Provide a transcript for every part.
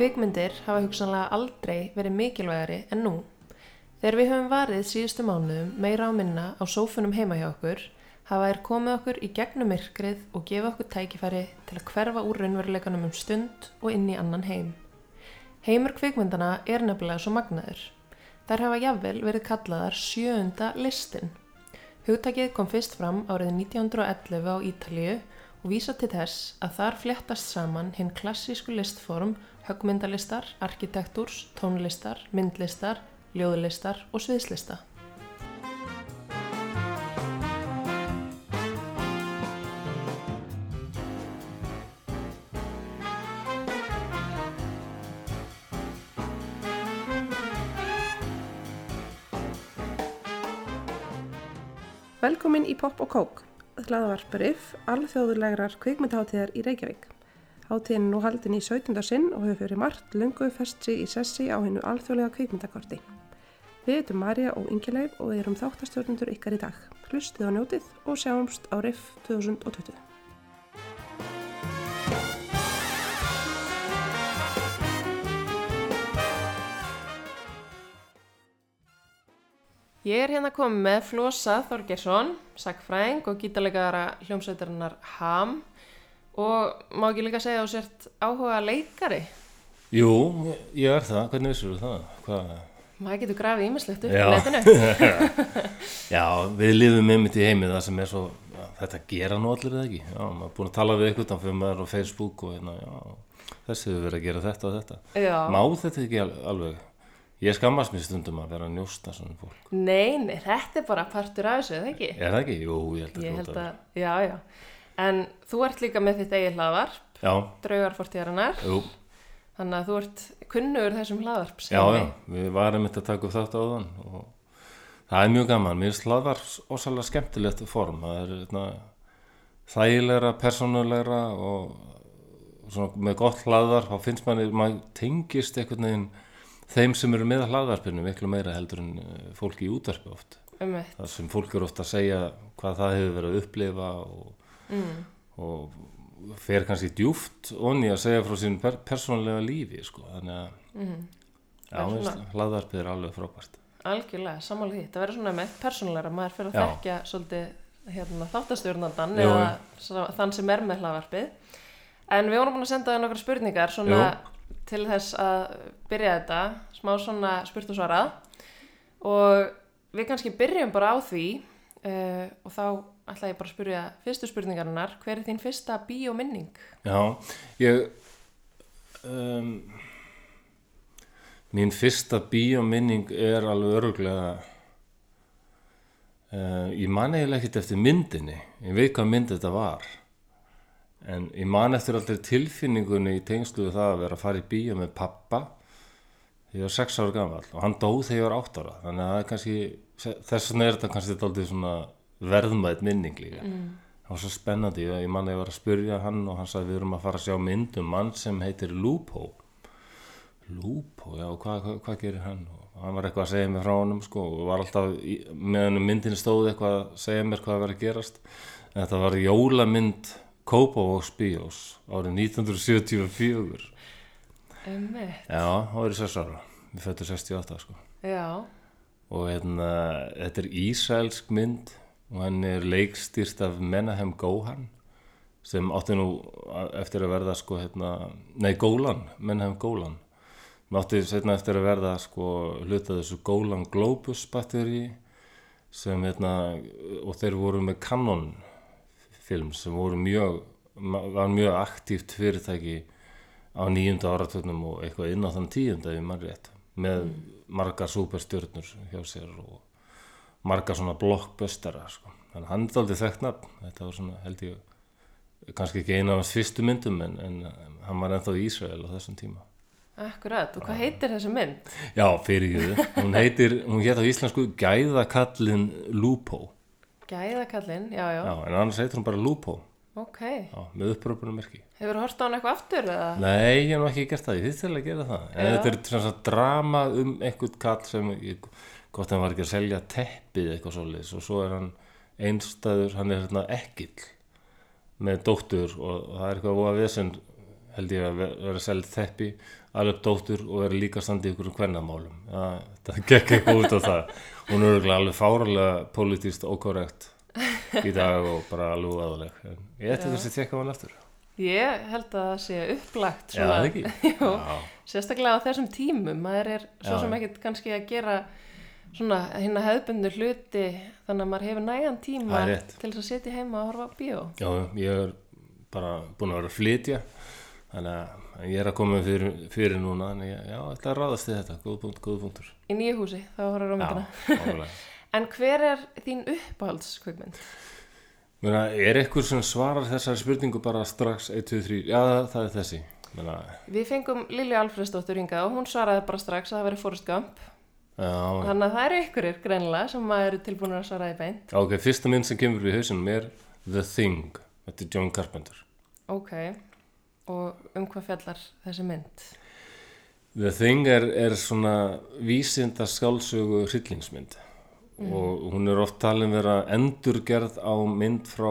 Kvikmyndir hafa hugsanlega aldrei verið mikilvægari en nú. Þegar við höfum varið síðustu mánuðum meira á minna á sófunum heima hjá okkur, hafa þær komið okkur í gegnum myrkrið og gefa okkur tækifæri til að hverfa úr raunveruleikanum um stund og inn í annan heim. Heimur kvikmyndana er nefnilega svo magnaður. Þær hafa jafnvel verið kallaðar sjöunda listin. Hugtakið kom fyrst fram árið 1911 á Ítalíu og vísa til þess að þar fléttast saman hinn klassísku listform högmyndalistar, arkitektúrs, tónlistar, myndlistar, ljóðlistar og sviðslista. Velkomin í Pop og Kók, hlaðavarparif alþjóðulegrar kvikmyndaháttíðar í Reykjavík. Háttíðin er nú haldin í 17. sinn og hefur fyrir margt lungu festri í sessi á hennu alþjóðlega kvikmyndakorti. Við erum Marja og Ingileif og við erum þáttastjórnundur ykkar í dag. Hlustið á njótið og sjáumst á RIF 2020. Ég er hérna komið með Flosa Þorgersson, sagfræðing og gítalegara hljómsveitarinnar HAM og má ekki líka segja á sért áhuga leikari. Jú, ég er það, hvernig vissur þú það? Hvað? Maður getur grafið ímislegt upp á netinu. Já, við lifum einmitt í heimi það sem er svo, þetta gera nú allir eða ekki. Já, maður er búin að tala við ykkur fyrir maður á Facebook og hérna, já, þessi hefur verið að gera þetta og þetta. Já. Má þetta ekki al- alveg? Ég skammast mér stundum að vera að njósta svona fólk. Nei, nei, þetta er bara partur af þessu, eða ekki? Er það ekki? Jú, ég held að Ég held vera. að, já, já. En þú ert líka með þitt eigin hlaðvarp, draugarfortíðarinnar, þannig að þú ert kunnugur þessum hlaðvarp. já, já, við varum mitt að taka upp þátt á þann og það er mjög gaman. Mér finnst hlaðvar ósæðlega skemmtilegt form. Það er hérna, þægilegra, persónulegra og svona með gott hlaðvarp þá finnst manni, maður tengist einhvern veginn þeim sem eru með hlaðvarpinu miklu meira heldur en eh, fólki í útvarpi oft. Um. Það sem fólk eru oft að segja hvað það hefur verið að upplifa og, Mm. og fer kannski djúft onni að segja frá sín per persónulega lífi sko. þannig að Mm. já, Það er er alveg frábært. Algjörlega, sammála því. Það verður svona með persónulegra, maður fyrir að Já. þekkja svolítið hérna, þáttastjórnandan Jú, eða þann sem er með hlaðvarpið. En við vorum búin að senda það nokkra spurningar svona til þess að byrja þetta, smá svona spurt og svarað. Og við kannski byrjum bara á því uh, og þá ætla ég bara að spyrja fyrstu spurningarinnar. Hver er þín fyrsta bíóminning? Já, ég um, mín fyrsta bíóminning er alveg öruglega uh, ég man eiginlega ekkert eftir myndinni ég veit hvað mynd þetta var en ég man eftir aldrei tilfinningunni í tengslu við það að vera að fara í bíó með pappa ég var 6 ára gammal og hann dóð þegar ég var 8 ára þannig að það er kannski, þess vegna er þetta kannski aldrei svona verðmætt minning líka. Það var svo spennandi, ég, ég man að ég var að spyrja hann og hann sagði við erum að fara að sjá mynd um mann sem heitir Lupo. Lupo, já, hvað hva, hva gerir hann? Og hann var eitthvað að segja mér frá honum sko, og var alltaf, meðan myndin stóð eitthvað að segja mér hvað var að gerast. En þetta var jólamynd Kópavóks Bíós árið 1974 Um eitt. já, það 6 ára. Við fættum 68 sko. Já, og hérna, þetta er Ísraelsk mynd og hann er leikstýrt af Menahem Gohan sem átti nú eftir að verða sko hérna, nei Golan, Menahem Golan. Sem átti setna eftir að verða sko hluta þessu Golan Globus batteri sem hérna og þeir voru með Canon film sem voru mjög var mjög aktíft fyrirtæki á nýjunda áratögnum og eitthvað inn á þann tíunda ef mann rétt með margar superstjörnur hjá sér og margar svona blockbustera sko. þannig að hann er aldrei þekkt nafn þetta var svona held ég kannski ekki eina af hans fyrstu myndum en, en hann var ennþá í Ísrael á þessum tíma akkurat. Og hvað heitir þessi mynd? já, fyrir jöðu, hún heitir hún hétt á íslensku Gæðakallin Lupo Gæðakallinn, já, já. já, en annars heitir hún bara Lupo Ok. já, með uppröpunum merki Hefur þú hort á hann eitthvað aftur eða? Nei, ég hef ekki gert það, ég þýtti til að gera það en Já. þetta er svona drama um einhvern kall sem ég, að hann var ekki að selja teppið eitthvað svoleiðis. Og svo er hann einstæður, hann er hérna ekkill með dóttur og það er eitthvað voða vesen held ég að ve- vera að selja þeppi alveg dóttur og vera líka standi í ykkur hvernamálum það, það gekk eitthvað út á það. Hún er alveg fáralega politist ókorrekt í dag og bara alveg aðaleg en ég ætti Já. þessi tekka hann aftur. Ég held að það sé upplagt Já. Já, sérstaklega á þessum tímum. Maður er svo Já. sem ekkert kannski að gera svona hérna hefðbundu hluti þannig að maður hefur nægan tíma til þess að sitja heima og horfa á bíó. Já, ég er bara búin að vera að flytja þannig að ég er að koma fyrir, fyrir núna en ég, ætla að ráðast í þetta. Góð punkt, góð punktur. Í nýju húsi, þá horfður á myndina. Já, álega en hver er þín uppáhaldskvökmynd? Meina, er eitthvað sem svarar þessari spurningu bara strax 1, 2, 3, já það er þessi. Meina, Við fengum Lilju Alfreðsdóttur hingað og hún svaraði bara strax að það veri já, þannig að það eru ykkurir greinilega sem maður eru tilbúin að svaraði beint. Ok, fyrsta mynd sem kemur við hausinum er The Thing, þetta er John Carpenter. Ok, og um hvað fjallar þessi mynd? The Thing er, er svona vísinda skálsögu hryllingsmynd og hún er oft talin vera endurgerð á mynd frá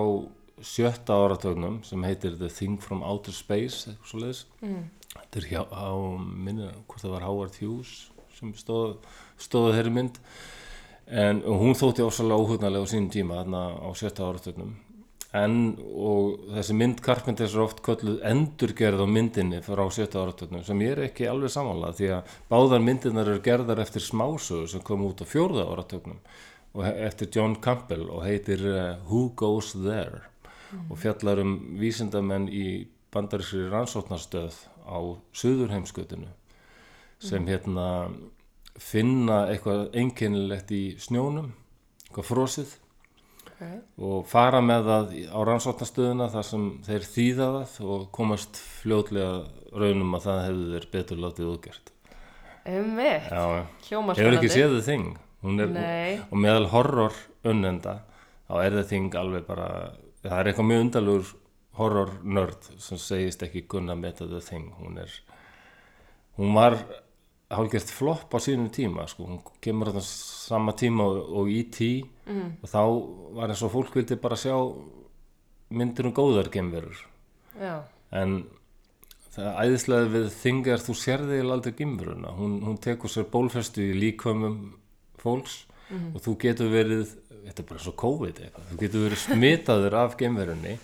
sjötta áratögnum sem heitir The Thing from Outer Space eitthvað svo leiðis Mm. þetta er hjá, á minni, hvort það var Howard Hughes sem stóð, stóð þeirri mynd. En hún þótti ósvalega óhugnalega á sínum tíma þarna á sjötta áratögnum en og þessi mynd Carpenters er oft kölluð endurgerð á myndinni frá sjötta áratögnum sem ég er ekki alveg samanlega því að báðar myndirnar eru gerðar eftir smásögu sem kom út á fjórða áratögnum eftir John Campbell og heitir uh, Who Goes There og fjallar um vísindamenn í bandarískri rannsóknarstöð á Suðurheimskutinu sem hérna finna eitthvað einkennilegt í snjónum, eitthvað frosið Okay. og fara með það á rannsóknarstöðuna þar sem þeir þýða það og komast fljótlega raunum að það hefði þeir betur látið útgert. Um Já, hljóma hefur ekki séð Thing? Hún Er, og meðal horror unnenda þá er The Thing alveg bara það er eitthvað mjög undarlegur horror nörd sem segist ekki kunna að meta The Thing hún er hún var hálfgert flopp á sínum tíma sko. hún kemur á sama tíma og, og E.T. mm, og þá var eins og fólk vildi bara sjá myndir um góðar gemverur en það æðislega við Thing er þú sérði aldrei gemveruna hún, hún tekur sér bólfestu í líkömmum fólks Mhm. og þú getur verið þetta er bara svo COVID eitthvað þú getur verið smitaður af gemverunni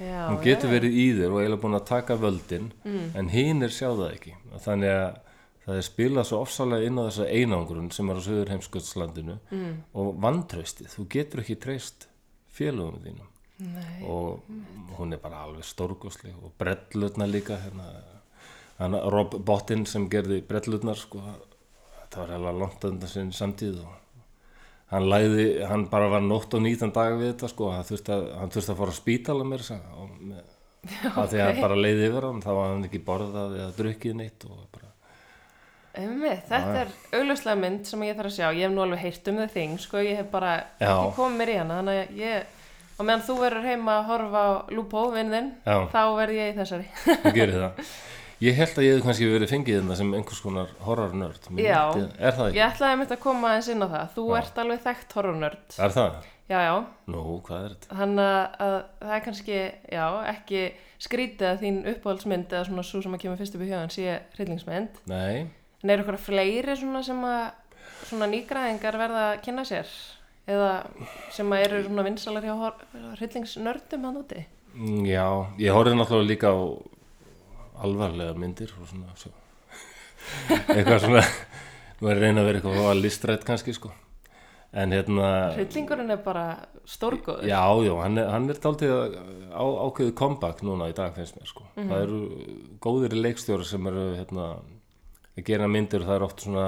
hún getur já. verið í þér og eiginlega búin að taka völdin Mm. en hinn er sjá það ekki þannig að það er spilað svo ofsalega inn á þessa einangrun sem er á söður heimsköldslandinu Mm. og vantraustið, þú getur ekki treyst félögum þínum Nei, og hún er bara alveg stórgóðsleg og brellutna líka hérna, hann Rob Bottin sem gerði brellutnar sko, það var heila langt undan sinni samtíð og hann læði, hann bara var nótt og nýtan dag við þetta sko, hann þurfti að, hann þurfti að fara að spítala mér þess að, og með, að því að ok. bara leiði yfir hann, þá var hann ekki borðað eða drukkið neitt og um mig, þetta Já. er augljóslega mynd sem ég þarf að sjá, ég hef nú alveg heyrt um þau þing, sko, ég hef bara Já. ekki komið mér í hana, þannig að ég, og meðan þú verður heima að horfa á Lupo, vinnin, já, þá verð ég í þessari. þú gerir það. Ég held að ég hef kannski verið fengið þetta sem einhvers konar horrornörd. Já. Er það? Ég ætlaði að mynda að koma aðeins inn á það, þú Já. ert alveg þekkt horrornörd, Er það? já, já, Nú, hvað er þetta? Þannig að, að það er kannski, já, ekki skrítið að þín uppáhaldsmynd eða svona svo sem að kemur fyrst upp í hjóðan sé hryllingsmynd. Nei, En eru ykkur fleiri svona sem að svona nýgræðingar verða að kynna sér? Eða sem að eru svona vinsalar hjá hryllingsnördum hann úti? Mm, Já, ég horfði náttúrulega líka á alvarlega myndir og svona svo. eitthvað svona að reyna að vera eitthvað að listrætt kannski sko en hérna Hryllingurinn er bara stórgóður. já, já, hann er, hann er daldið á, ákveðu comeback núna í dag finnst mér sko það eru góðir leikstjóri sem eru hérna að gera myndir og það er oft svona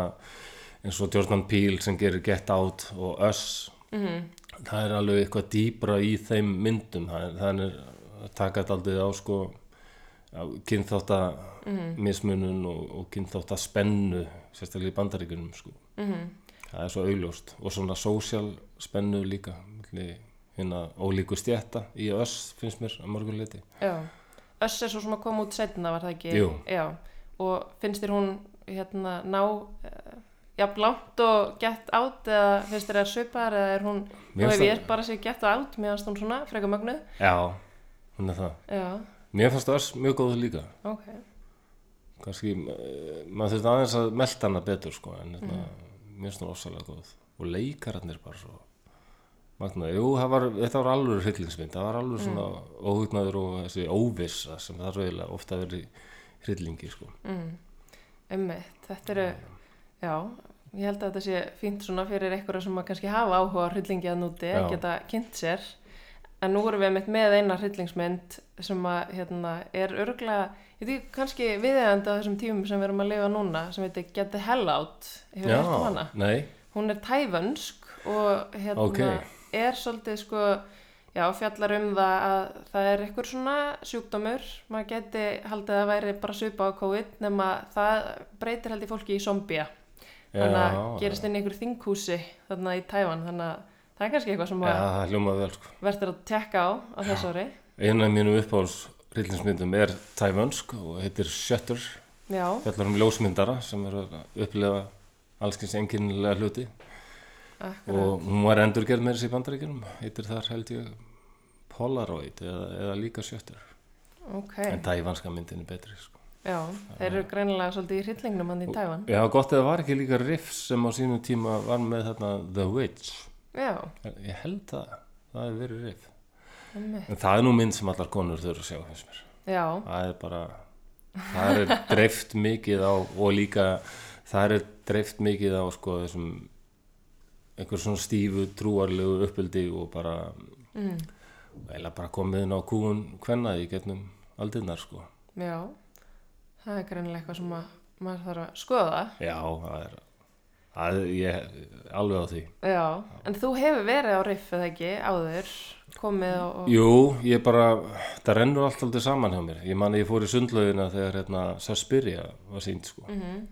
eins og Jordan Peele sem gerir Get Out og Us Mm það er alveg eitthvað dýbra í þeim myndum er að taka þetta aldrei á sko kynþátta mismunun og, og kynþátta spennu sérstaklega í bandaríkunum sko -hmm. það er svo augljóst og svona social spennu líka hérna ólíku stjætta í öss finnst mér að mörgur leiti Já. Öss er svo sem að koma út setna, var það ekki? Jú. Já. Og finnst þér hún hérna ná uh, jafn langt og gett átt eða finnst þér það svipar eða er hún, Mér finnst það- bara sér gett átt, finnst hún svona freka mögnuð. já, hún er það. Já. mér fannst það mjög góð líka. Ok, kannski, eh, maður þurfti aðeins að melta hana betur sko, en þetta, mér finnst það ofsalega góð. Og leikararnir bara svo magnaði, jú, var, þetta var alveg hryllingsmynd, það var alveg svona óhugnaður og þessi óvissa sem það er eiginlega ofta verið hryllingi sko. Ummitt, þetta eru, já, ég held að þetta sé fínt svona fyrir einhverja sem að kannski hafa áhuga hryllingi að núti, Já. geta kynnt sér. En nú erum við mitt með eina hryllingsmynd sem að, hérna, er örgulega, ég veit ekki, kannski viðeigandi á þessum tímum sem við erum að lifa núna, sem heitir Get the Hell Out, hefur hægt um hana? nei, Hún er tævönsk og hérna Ok. er svolítið sko, já, fjallar um það að það er einhver svona sjúkdómur, maður geti haldið að væri bara svipa á COVID nema það breytir held í fólki í zombia. Þannig að Já, gerist inn í einhver þinghúsi þarna í Tævan, þannig að það er kannski eitthvað sem vel sko. verður að tekka á á þessu ári. eina af mínum uppáhalds hryllingsmyndum er tævönsk og heitir Shutter. Já, fjallar um ljósmyndara sem er að upplefa allskins enginnilega hluti akkurat. og hún var endurgerð með þessi í bandaríkjunum heitir þar held ég Polaroid eða, eða líka Shutter. Ok, en tævanska myndin er betri sko. já, þeir eru greinilega svolítið í hryllingnum hann í Tævan. Já, gott eða var ekki líka Riff sem á sínum tíma var með þarna The Witch. Já, ég held það, það hefur verið Riff. En það er nú mynd sem allar konur þurfa að sjá finnst mér. Já, það er bara það er dreift mikið á og líka það er dreift mikið á sko þessum einhver svona stífu trúarlegu uppbyldi og bara mm, eða bara komið inn á kúun hvenna í getnum aldinnar sko já, það er greinilega eitthvað sem að, maður þarf að skoða. já, það er er ég alveg á því Já, en þú hefur verið á riff eða ekki áður, komið og... Jú, ég bara, það rennur allt aldrei saman hjá mér. Ég man að ég fór í sundlaugina þegar hérna Saspiria var sínt sko. Mhm.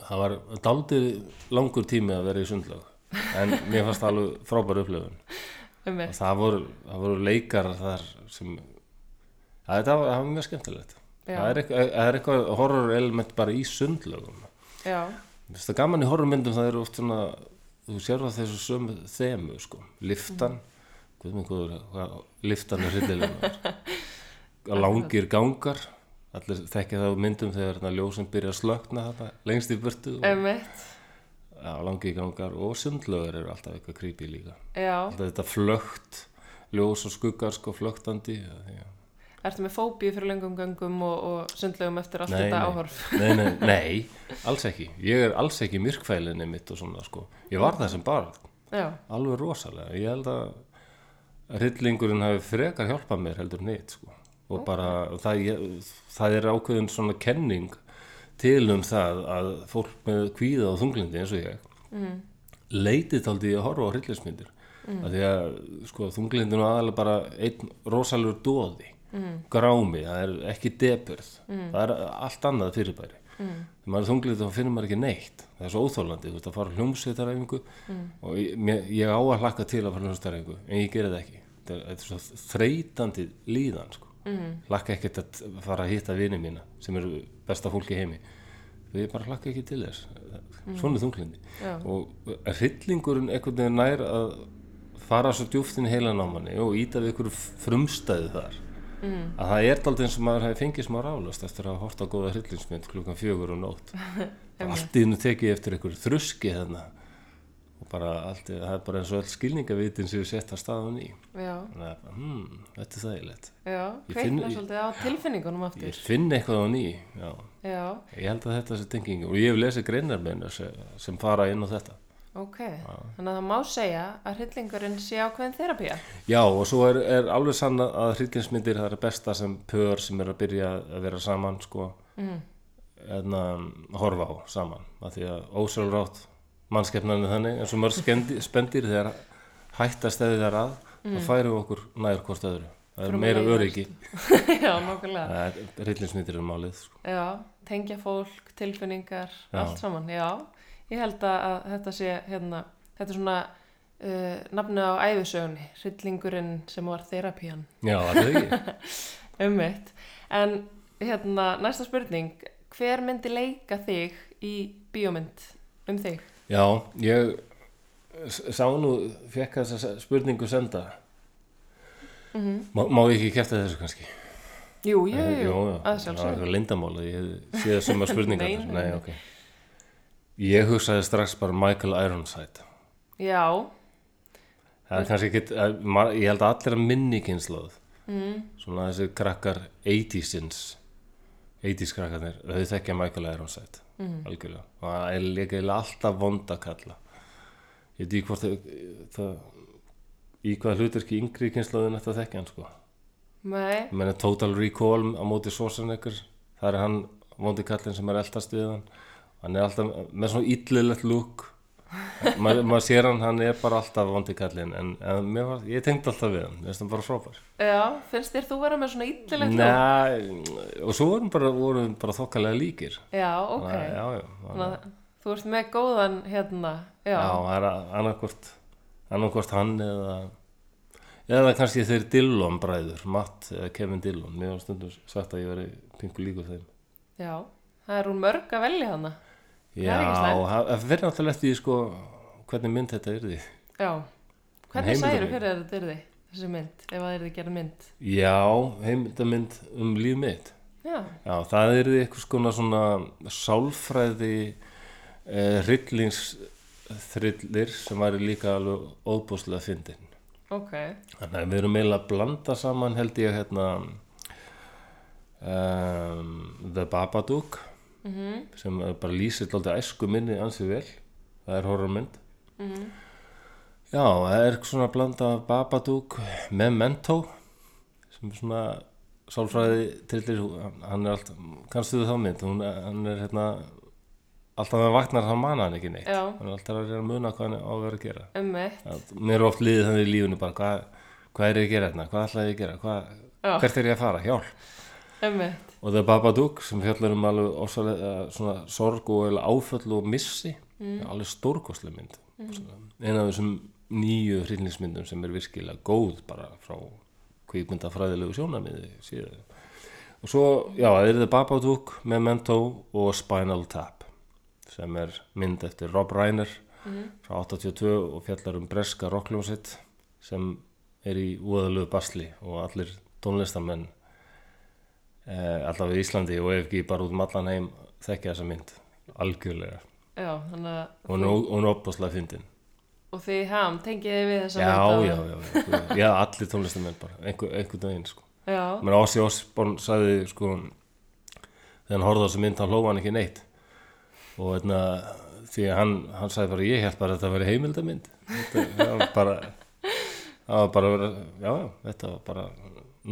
Það var daldið langur tími að vera í sundlaug. En mér fannst það alveg frábær upplifun. Um Og það voru, það voru leikar þar sem, að þetta var, það var mjög skemmtilegt. Það er, eitthvað, það er eitthvað horror element bara í finnst það gaman í horrormyndum, það eru oft svona, þú sér það þessu sömu þemu, sko. Liftan, góður, hvað, liftan er hryllilega. Langir gangar, allir þekkja það á myndum þegar ljósum byrja að slökna lengst í burtu. Og, einmitt, ja, langir gangar og sundlögur eru alltaf eitthvað creepy líka. já. Alltaf þetta flögt, ljós og skuggar sko flögtandi. Ertu með fóbíu fyrir löngum göngum og, og sundlegum eftir allt Nei, þetta nei. áhorf? Nei, nei, nei, alls ekki. Ég er alls ekki myrkfælinni mitt og svona sko. Ég var það sem barn. Já, alveg rosalega ég held að hryllingurinn hafi frekar hjálpað mér heldur neitt sko. og bara það, ég, það er ákveðin svona kenning til um það að fólk með kvíða og þunglindi eins og ég mm. leitið taldi að horfa á hryllismyndir mm. að því að sko, þunglindin var aðalega bara einn rosalur dóði mm. grámi, það er ekki depurð það er allt annað fyrirbæri mm. þegar maður er þunglindi þá finnur maður ekki neitt það er svo óþólandi, þú veist að fara hljómsveitaræfingu mm. og ég, ég á að hlakka til að fara hljómsveitaræfingu en ég geri það ekki þetta er, þetta svo þreytandi líðan sko. mm. hlakka ekkert að fara að hitta vini mína sem eru besta fólki heimi. Við bara hlakka ekki til þess. Svona er þunglindi Já. og hryllingurinn einhvern veginn nær að fara svo djúft inn í heilan á manni og íta við einhverju frumstæði þar. Mm. að það er daldið eins og maður hefði fengið smá rálast eftir að horta á góða hryllingsmynd klukkan fjögur og nótt. Allt í hennu tekið eftir einhverju þruski og bara allt, það er bara eins og all skilningavitin sem við setja staðan í já, þannig að, hmm, þetta er þægilegt. Já, Ég finn- svolítið á tilfinningunum ég aftur. finn eitthvað á ný já, Já, ég held að þetta sé tenging og ég hef lesið greinar með hennar sem, fara inn á þetta. Ok. Þannig að það má segja að hryllingurinn sé ákveðin þerapía. Já, og svo er, er alveg sann að hryllingsmyndir það er besta sem pör sem er að byrja að vera saman sko, Mm. en að horfa á saman, af því að ósjálfrátt mannskefnan er þannig eins og mörg spendir þegar hætta stæði þar að, mm. þá færum við okkur nær hvort öðru, það er Förum meira öryggi já, nokkulega. hryllingsmyndir er málið sko. Já, tengja fólk, tilfinningar, Já. allt saman. Já, ég held að, þetta sé, hérna, þetta er svona uh, nafnið á æfisögunni, hryllingurinn sem var þerapían. Já, það er ekki Ummitt. En hérna, næsta spurning, hver myndi leika þig í bíómynd um þig? Já, ég sá nú, fekk þessa spurningu senda Mm má, má ég ekki kæfta þessu kannski Jú, jú, jú, jú, að Það sjálfsögðu. er lindamála, ég sé það sem að spurningar. Nei, nei, nei, nei. ok. Ég hugsaði strax bara Michael Ironside. Já, Það er kannski ekki, ég held að allir að minni kynnslóð. Mm. Svona þessi krakkar 80-sins, 80s krakkarnir, þau þekkja Michael Ironside, mm. algjörlega. Og það er líka alltaf vonda kalla. Ég veit ekki hvort það, í hvað hlutverki yngri kynnslóðin þetta þekkja hann, sko. Ég meina Total Recall á móti Schwarzenegger það er hann vondi kallinn sem er eldast við hann hann er alltaf með svona illilegt lúk maður mað sér hann, hann er bara alltaf vondi kallinn en, en mér var, ég tengdi alltaf við hann finnst hann bara frábær já, finnst þér þú vera með svona illilegt lúk? Nei, og svo vorum bara, vorum bara þokkalega líkir Já, ok. já, já, já, að þú ert með góðan hérna, já, já, það er annarkvort annarkvort hann eða eða kannski þeir Dillon bræður Matt eða Kevin Dillon mér var stundum sagt að ég veri pingu líkur þeim já, það er úr mörg að velja hana. Er Já, það verður náttúrulega eftir því sko hvernig mynd þetta er því. Já, hvernig særu fyrir þetta yrði, þessi mynd, ef það yrði gerð mynd? Já, heimildamynd um líf mitt. Já, Já, það er því eitthvað skona svona sálfræði eh, hryllingsþrillir sem væri líka alveg óbúslega fyndin. ok, Þannig að við erum eiginlega að blanda saman held ég hérna um, The Babadook mhm, sem er bara lýsir alltaf æsku minni ansið vel. Það er horrormynd. mhm, Já, það er svona að blanda Babadook með Mentó sem er svona sálfræði trillir, hann er alltaf kannstu þú þá mynd, hún, hann er hérna alltaf með vaknar hann mana hann ekki neitt. Já. hann er alltaf að að muna hvað hann á að vera að gera. Já, mér er oft liðið þannig í lífunu bara hvað, hvað er ég að gera hérna, hvað ætlaði ég að gera? Hvað, hvert er ég að fara, hjálp og það er Babadook sem fjallar um alveg ósalega svona sorg og áföll og missi. Mm. alveg stórkostlega mynd. Mm. eina af þessum nýju hryllingsmyndum sem er virkilega góð bara frá kvikmyndafræðilegu sjónamiði síðan og svo, já, það er það Babadook Memento og Spinal Tap sem er mynd eftir Rob Reiner frá 82 og fjallar um breska rockljónsitt sem er í úðalögu basli og allir tónlistamenn eh, allavega í Íslandi og ef ekki bara út um allan heim þekkja þessa mynd algjörlega. Já, að, og hún er opaslega fyndin. Og því ham, tengiði við þessa mynd já, já, já, já, allir tónlistamenn bara, einhver, einhvern veginn sko. menn Ossi Osborn sagði sko, þegar hann horfði á þessu mynd hann hlófa hann ekki neitt. Og hérna, því hann, hann sagði bara ég held bara að þetta veri heimildamynd þetta það var bara það var bara, já, já, þetta var bara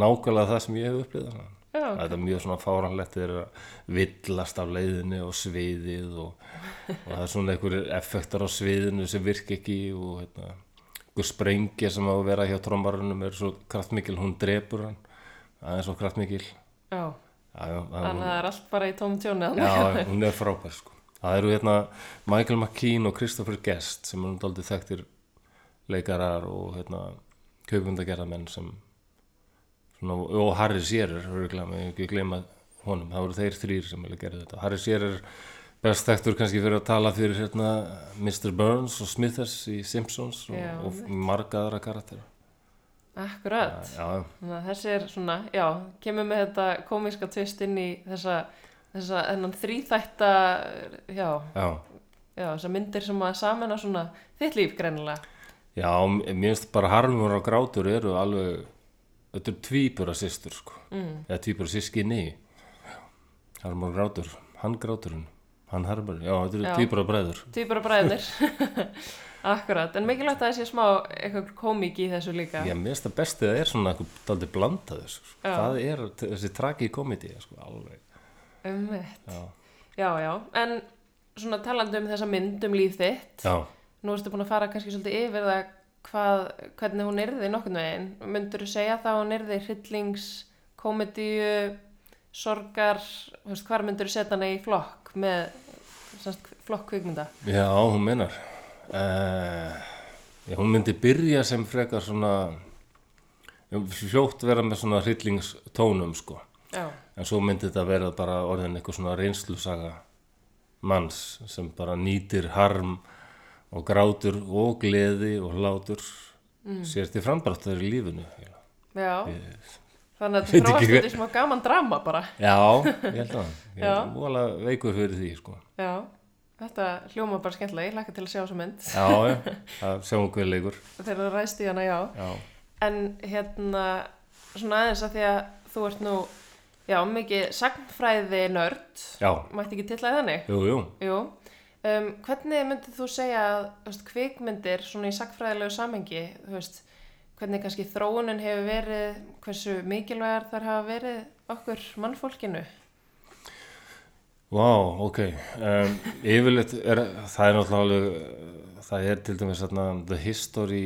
nákvæmlega það sem ég hef upplýðað já, Þetta er mjög svona fáranlegt þeir eru að villast af leiðinni og sviðið og, og það er svona einhverjir effektar á sviðinu sem virk ekki og hérna, einhver sprengja sem á að vera hjá trombarunum er svo kraftmikil, hún drepur hann það er svo kraftmikil. Já, það, þannig að það er allt bara í tóm tjóni já, hún er frábær sko. það eru hérna Michael McKean og Christopher Guest sem eru daldið þekktir leikarar og hérna kaupundagerðamenn sem og Harry Shearer ekki gleyma honum. Það voru þeir þrýr sem vilja gera þetta. Harry Shearer best þekktur kannski fyrir að tala fyrir hérna, Mr. Burns og Smithers í Simpsons og, Já, og marga aðra karaktera akkurat. Já, að þessi er svona, já, kemur með þetta komíska tvist inn í þessa þessa, þennan þrýþætta já, já, já, þessar myndir sem að samena svona þitt líf greinilega. Já mér finnst bara harmur og grátur eru alveg þetta er tvíbura systur sko. Mm. eða tvíbura sískinni harmur og grátur, hann gráturinn. Hann harmur, já þetta eru Já. tvíbura bræður. Týpur og bræðnir Akkurat, en mikilvægt að það sé smá eitthvað komík í þessu líka. Já, mér finnst það bestið að er svona eitthvað daldið blandað þessu. Sko. Það er þessi tragi komedi, sko, alveg. Ummitt Já. Já, já, en svona talandi um þessa mynd um líf þitt Já, Nú ertu búin að fara kannski svolítið yfir það hvað, hvernig hún yrði nokkurn veginn Myndur þú segja það að hún yrði hryllings, komedíu, sorgar Hvar myndur þú setja hana í flokk með semst, flokk kvikmynda? já, hún menar. Uh, já, hún myndi byrja sem frekar svona, fljótt vera með svona hryllingstónum, sko. Já, En svo myndi þetta vera bara orðin eitthvað svona reynslusaga manns sem bara nýtir harm og grátur og gleði og hlátur sér til frambrættar í lífinu. eiginlega. já, Þannig að þetta þróast hver- út í smá gaman drama bara. Já, ég held að ég er múalega veikur fyrir því sko. Já, þetta hljóma bara skemmtilega, ég hlakka til að sjá þessa mynd. Já, já, það sjáum hver leikur Þegar það ræst í hana, já. Já, En hérna, svona aðeins að því að þú ert nú, já, mikið sagnfræði nörd, já, mætti ekki til að þannig? jú, jú Jú. Um, hvernig myndið þú segja að kvikmyndir svona í sagfræðilegu samengi, þú veist, hvernig kannski þróunin hefur verið, hversu mikilvægar þar hafa verið okkur mannfólkinu? Vá, ok um, Yfirleitt er það er náttúrulega það er til dæmis þarna The History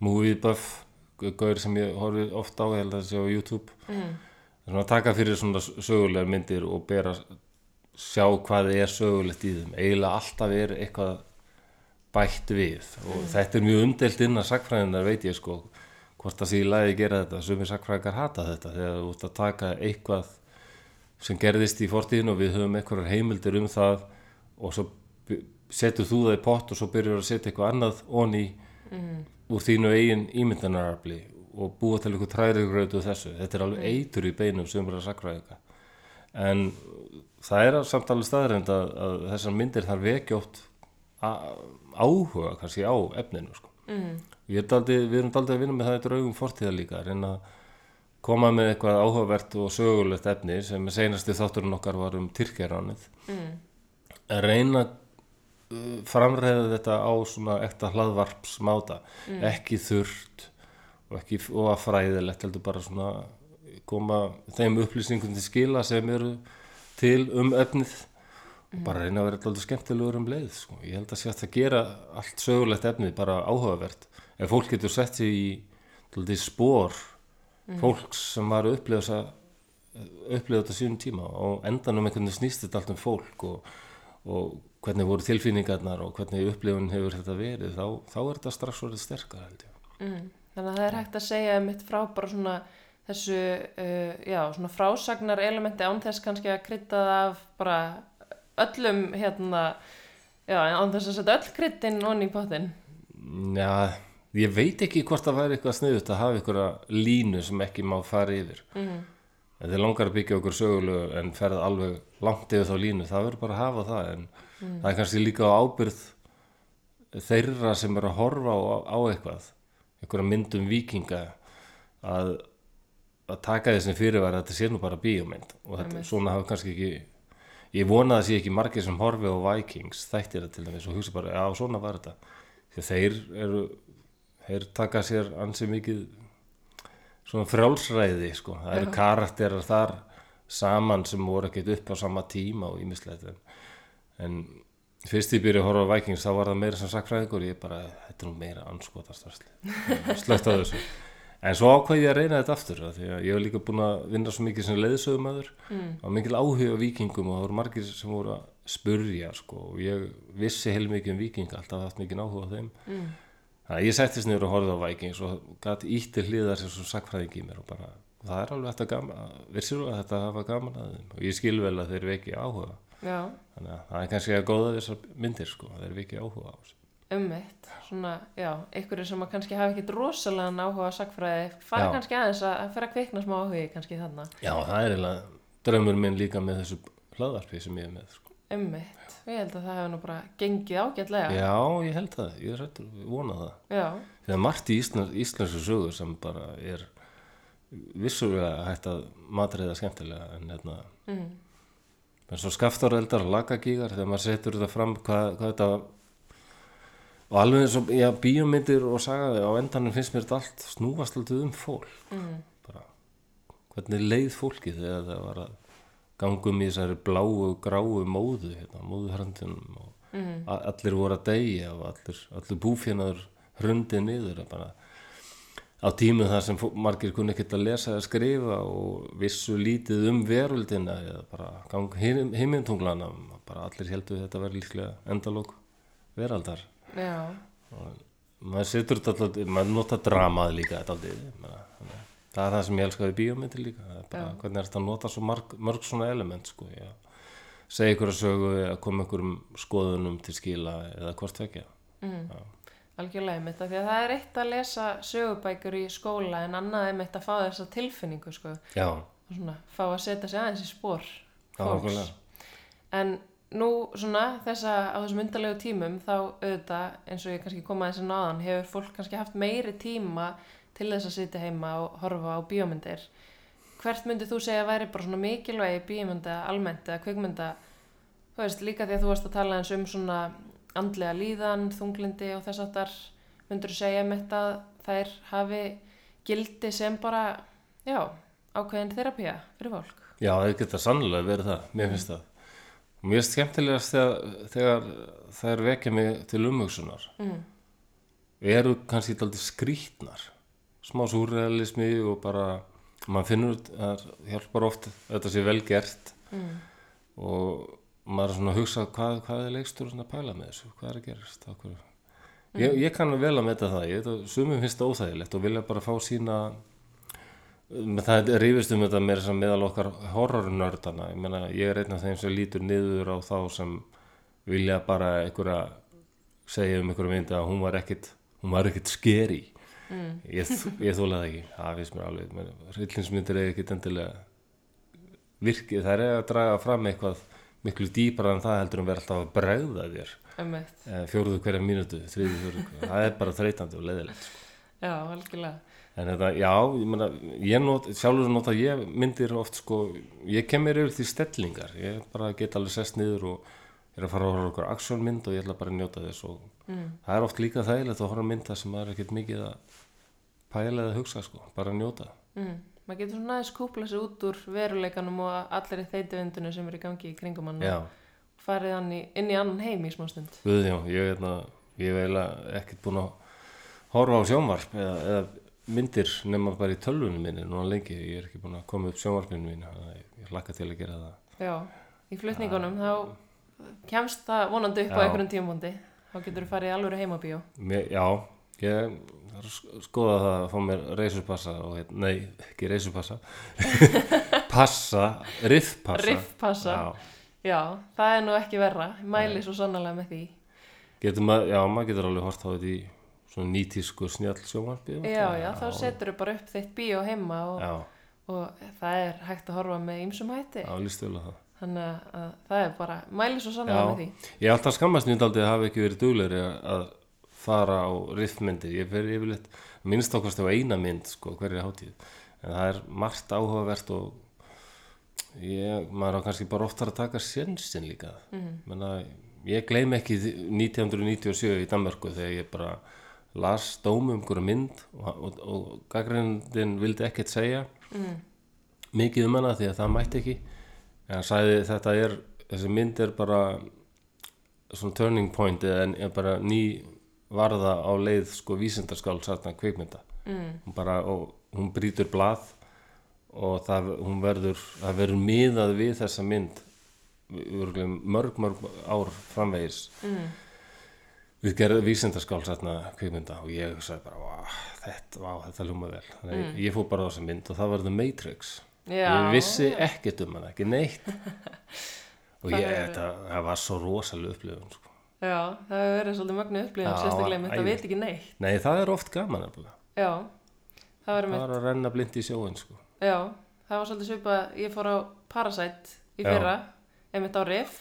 Movie Buff gaur sem ég horfi ofta á ég held að það sé á YouTube Mm. svona taka fyrir svona sögulegar myndir og bera sjá hvað er sögulegt í þeim. Eiginlega alltaf er eitthvað bætt við. Og þetta er mjög umdelt innan sakfræðinar veit ég sko hvort það sé í lagi að gera þetta. Sumir sakfræðingar hata þetta þegar þú ert að taka eitthvað sem gerðist í fortíðin og við höfum einhverjar heimildir um það og svo setur þú það í pott og svo byrjar að setja eitthvað annað onni úr þínu eigin ímyndanarafli og búa til eitthvað trærigrötu þessu. Þetta er alveg eitur í beinum sumra sakfræðinga. En það er samt alveg staðrænd að, að þessar myndir þar vekja oft áhuga kannski á efninu sko. Mm. Daldi, við erum daldið að vinna með það í draugum fortíða líka, reyna að koma með eitthvað áhugavert og sögulegt efni sem seinasti þátturinn okkar var um Tyrkjaránið. Mm. Að reyna uh, framræða þetta á svona ekta hlaðvarpsmáta, ekki þurrt og ekki og að fræðilegt, heldur bara svona koma þeim upplýsingum til skila sem eru til um efnið og bara reyna að vera alltaf skemmtilegur um leið sko. ég held að sé hægt að gera allt sögulegt efnið bara áhugavert ef fólk getur sett sig í alltaf spór fólks sem var að upplifa þetta sínum tíma og endanum einhvern veginn snýst þetta allt um fólk og, og hvernig voru tilfinningarnar og hvernig upplifun hefur þetta verið þá, þá er þetta strax orðið sterkar held ég Mm. Þannig að það er hægt að segja mitt frá bara svona þessu, uh, já, svona frásagnar elementi án þess kannski að krydda það af bara öllum, hérna, já, án þess að setja öll kryddin onni í pottin. Já, ég veit ekki hvort það væri eitthvað sniðut að hafa einhverja línu sem ekki má fara yfir Mm. Þetta er langar að byggja okkur sögulegu en ferð alveg langt yfir þá línu, það verður bara að hafa það en það er kannski líka á ábyrð þeirra sem eru að horfa á, á eitthvað, einhverja myndum vikinga að, að taka þessum fyrirværi að þetta sé nú bara bíómynd. Og þetta, svona hafa kannski ekki, ég vona að það sé ekki margir sem horfi á Vikings, þættir það til dæmis og hugsa bara, já svona var þetta, að þeir eru, þeir taka sér ansi mikið svona frjálsræði sko. það eru karakterar þar saman sem voru ekkert upp á sama tíma og ímislegt en, en fyrst ég byrja að horfa á Vikings þá var það meira sem sakfræðingur ég bara, þetta er nú meira anskotast slögt á þessu en svo ákvað ég að reyna þetta aftur af því að ég hef líka búin að vinna svo mikið sem leiðsögumæður mm. og mikil áhuga vikingum og það voru margir sem voru að spurja sko, og ég vissi heil mikið um vikinga alltaf haft mikið áhuga á þeim Mm. Þannig að ég settist niður og horfði á Vikings og gæti ítti hliðar sem svo sakfræðing í mér og bara, það er alveg þetta gaman, vissir þú að þetta hafa gaman að þeim og ég skil vel að þeir veki áhuga. Já, Þannig að það er kannski að góða þessar myndir sko, þeir veki áhuga á þessu. Ummitt, svona, já, einhverju sem að kannski hafa ekkit rosalega áhuga á sagfræði, fara Já. kannski aðeins að, fyrir að kvikna smá áhugi kannski þannig. Já, það er eiginlega draumur minn líka með þessu hlaðvarpi sem ég er með sko. Ummitt, ég held að það hefur nú bara gengið ágætlega. Já, ég held það, ég er rættur, vona það. Já, er margt í Íslands, íslensku sögur sem bara er vissulega hægt að matreiða skemmtilega en hérna, mm. en svo skaftáreldar og lagagígar þegar maður setur þetta fram hvað, hvað þetta og alveg eins og bíómyndir og sagaði á endanum finnst mér þetta allt snúast alltaf um fólk Mm. bara hvernig leið fólki þegar það var að gangum í þessari bláu gráu móðu hérna, móðuhrandunum og Mm. allir voru að deyja og allir, allir búfénaður hrundið niður bara á tímum þar sem margir kunni ekkert að lesa eða skrifa og vissu lítið um veröldina eða bara gang himmintunglana bara allir heldur þetta verði líklega endalók veraldar maður setur þetta alltaf maður nota dramað líka alltaf það er það sem ég elskaði bíómyndir líka er bara hvernig er þetta að nota svo marg, mörg svona element sko, segja ykkur að sögu eða koma ykkur um skoðunum til skila eða hvort tvekja mm. Algjörlega einmitt af því að það er eitt að lesa sögubækur í skóla en annað einmitt að fá þessa tilfinningu sko. Svona fá að setja sig aðeins í spór en nú svona þessa á þessum undarlegu tímum þá auðvitað eins og ég kannski kom aðeins að náðan hefur fólk kannski haft meiri tíma til þess að sitja heima og horfa á bíómyndir. Hvert myndið þú segja að væri bara svona mikilvægi bíómynda almennt eða kvikmynda? Þú veist líka því að þú varst að tala eins um svona andlega líðan, þunglindi og þess aftar myndur þú segja mitt að þær hafi gildi sem bara já, ákveðin þerapía fyrir fólk? Já, það geta sannlega verið það, mér finnst það. Mér finnst skemmtilegast þegar, þegar þær vekja mig til umhugsunar. mm. Eru kannski aldrei skrítnar, smá súrrealismi og bara, maður finnur það hjálpar oft þetta sé vel gert Mm. og maður er svona að hugsa hvað, hvað er leikstur að pæla með þessu, hvað er að gerast af hverju? Ég, ég kann vel að metta það, ég veit að sumum finnst það óþægilegt og vilja bara fá sína það rífist um þetta þess að meðal okkar horrornördana, ég meina ég er einn af þeim sem lítur niður á þá sem vilja bara einhverja segja um einhverju myndi að hún var ekkit hún var ekkit skeri Mm. ég, ég þóla það ekki, það finnst mér alveg rillinsmyndir er ekkit endilega virkið, það er að draga fram eitthvað miklu dýpara en það heldur en vera alltaf að bregða þér. Eh, fjóruðu hverja mínútu, þriði fjóruðu það er bara þreytandi og leiðilegt sko. Já, algjörlega. En þetta, já, ég meina ég not, sjálfur nota ég myndir oft sko, ég kem mér yfir því stellingar ég bara get alveg sest niður og er að fara að horfa okkur aksjónmynd og ég ætla bara að njóta þess og Mm. það er oft líka þægilegt að horfa mynda sem maður er ekkert mikið að pæla eða hugsa sko, bara að njóta Mm. Maður getur svona aðeins kúpla sig út úr veruleikanum og allir í þeitivindinu sem er í gangi í kringum hann já, og farið hann í, inn í annan heim í smá stund. Guðjón, ég, hérna, ég hef eiginlega ekkert búin að horfa á sjónvarp eða, eða myndir nema bara í tölvunum minni núna lengi, ég er ekki búin að koma upp þannig að ég hlakka til að gera það Já, í flutningunum þá kemst það vonandi upp á Já. einhverjum tímabundi. Þá getur þú farið alvöru heimabíó. Já, ég skoða það að fá mér reysurpassa og heit, nei, ekki reysurpassa passa, riffpassa Riffpassa. já, Já, það er nú ekki verra. Mæli svo sannlega með því. getur maður, já, maður getur alveg hort á þetta í svona nýtísku snjall sjónvarpi Já, já, þá setur þú bara upp þitt bíó heima og, og það er hægt að horfa með ýmsum hætti. Þannig að- að það er bara, mæli svo sannlega með því. Ég er alltaf skammast aldrei að hafa ekki verið duglegri að- fara á riffmyndir. Ég fer yfirleitt minnst ákvæmst á eina mynd, sko, hverju hátíð. En það er margt áhugavert og ég, maður á kannski bara oftar að taka sjensin líka. Mm. Menna, ég gleym ekki því- 1997 í Danmörku þegar ég bara las dómum um hverju mynd og, og, og gaggrindin vildi ekkert segja Mm. mikið um hana því að það mætti ekki en hann sagði þetta er þessi mynd er bara svona turning point eða en er bara ný varða á leið sko vísindaskál satna kvikmynda Mm. bara og hún brýtur blað og það, hún verður það verður miðað við þessa mynd mörg mörg ár framvegis Mm. Við gerðum vísindaskál satna kvikmynda og ég sagði bara vá, þetta, vá, þetta ljóma vel þannig mm. ég fór bara á þessa mynd og það var The Matrix Já. ég vissi ekkert um hana, ekki neitt og Það ég, þetta, það var svo rosalega upplifun sko. Já, það hefur verið svolítið mögnu upplifun, Já, sérstaklega þetta æði. veit ekki neitt. nei, það er oft gaman. Já, það var það var að renna blind í sjóin sko. já, það var svolítið svipað, ég fór á Parasite í Já. fyrra, einmitt á Riff,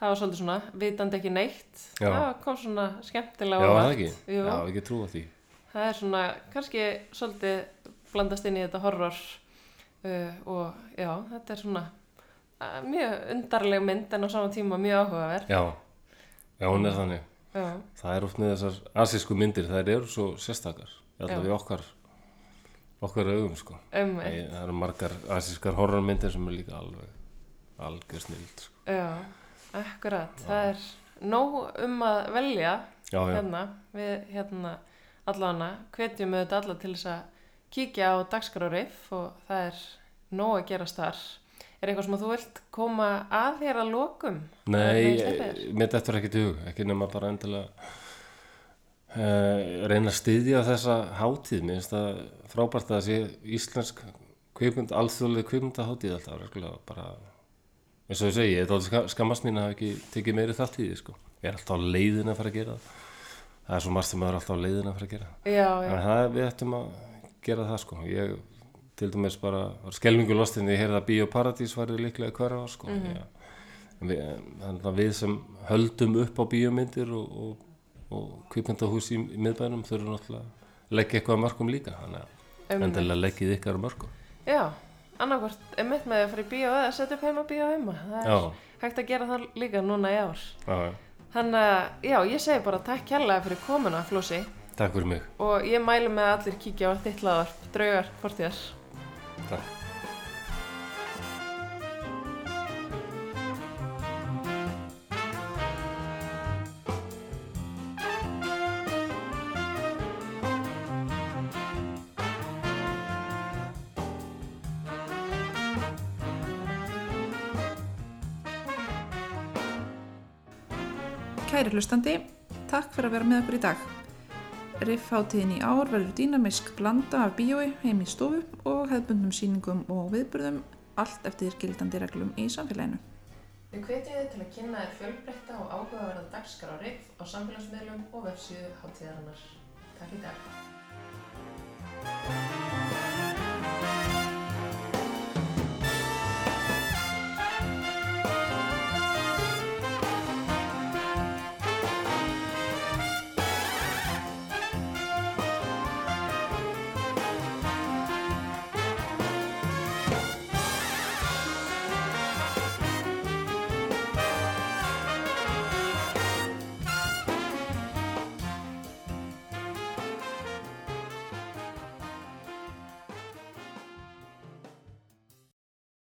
það var svolítið svona, vitandi ekki neitt, Já. það kom svona skemmtilega já, á það ekki, Jú, já, ekki trúa því. Það er svona, kannski svolítið blandast inn í þetta horror uh, og já, þetta er svona uh, mjög undarleg mynd en á sama tíma mjög áhugaverð. já, já, hún er þannig. Já, það er oft með þessar asísku myndir þær eru svo sérstakar í okkar okkar augum sko. um það eru margar asískar horrormyndir sem er líka alveg algjör snild sko. Já, akkurat. Það er nóg um að velja já, já, hérna. Við hérna allana hvetjum auðvitað alla til þess að kíkja á dagskrárif og það er nóg að gerast þar. Er eitthvað sem þú vilt koma að þér að lokum? Nei, þetta er ekkert í hug, ekki nema bara endilega uh, reyna að styðja þessa hátíð, mér finnst það frábært að það sé íslensk kvikmynd, alþjóðlega kvikmynda hátíð alltaf, bara, eins og ég segi, ég er alveg skammast mín að ekki tekið meiri þátt í því, sko. Ég er alltaf á leiðin að fara að gera það. er svo margt sem maður er alltaf á leiðina fyrir að gera Já, já. en það, við ættum að gera það sko ég til dæmis bara var skelvingu lostin ég heyrði að Bíóparadís væri líklega hverja sko mm -hmm. við, þannig að við sem höldum upp á bíómyndir og, og, og kvipmyndahús í, í miðbænum þurfum náttúrulega að leggja eitthvað að mörgum líka þannig að endilega leggið ykkar að mörgum Já, annarkvort er mitt með að fara í bíó eða setja upp heima bíó heima. Það er hægt að gera það líka núna í ár. já, já, Þannig að, já, ég segi bara takk kærlega fyrir komuna, Flósi. takk fyrir mig Og ég mælu með að allir kíkja á þitt laðarp, draugar, fortíðar. takk Kæri hlustandi, takk fyrir að vera með okkur í dag. Riffháttíðin í ár verður dýnamisk blanda af bíói heim í stofu og hefðbundnum síningum og viðburðum allt eftir gildandi reglum í samfélaginu. Við hvetjum þið til að kynna þér fjölbreytta og áhugaverða dagskar á Riff á samfélagsmiðlum og vefsíðu hátíðarinnar. Takk í dag.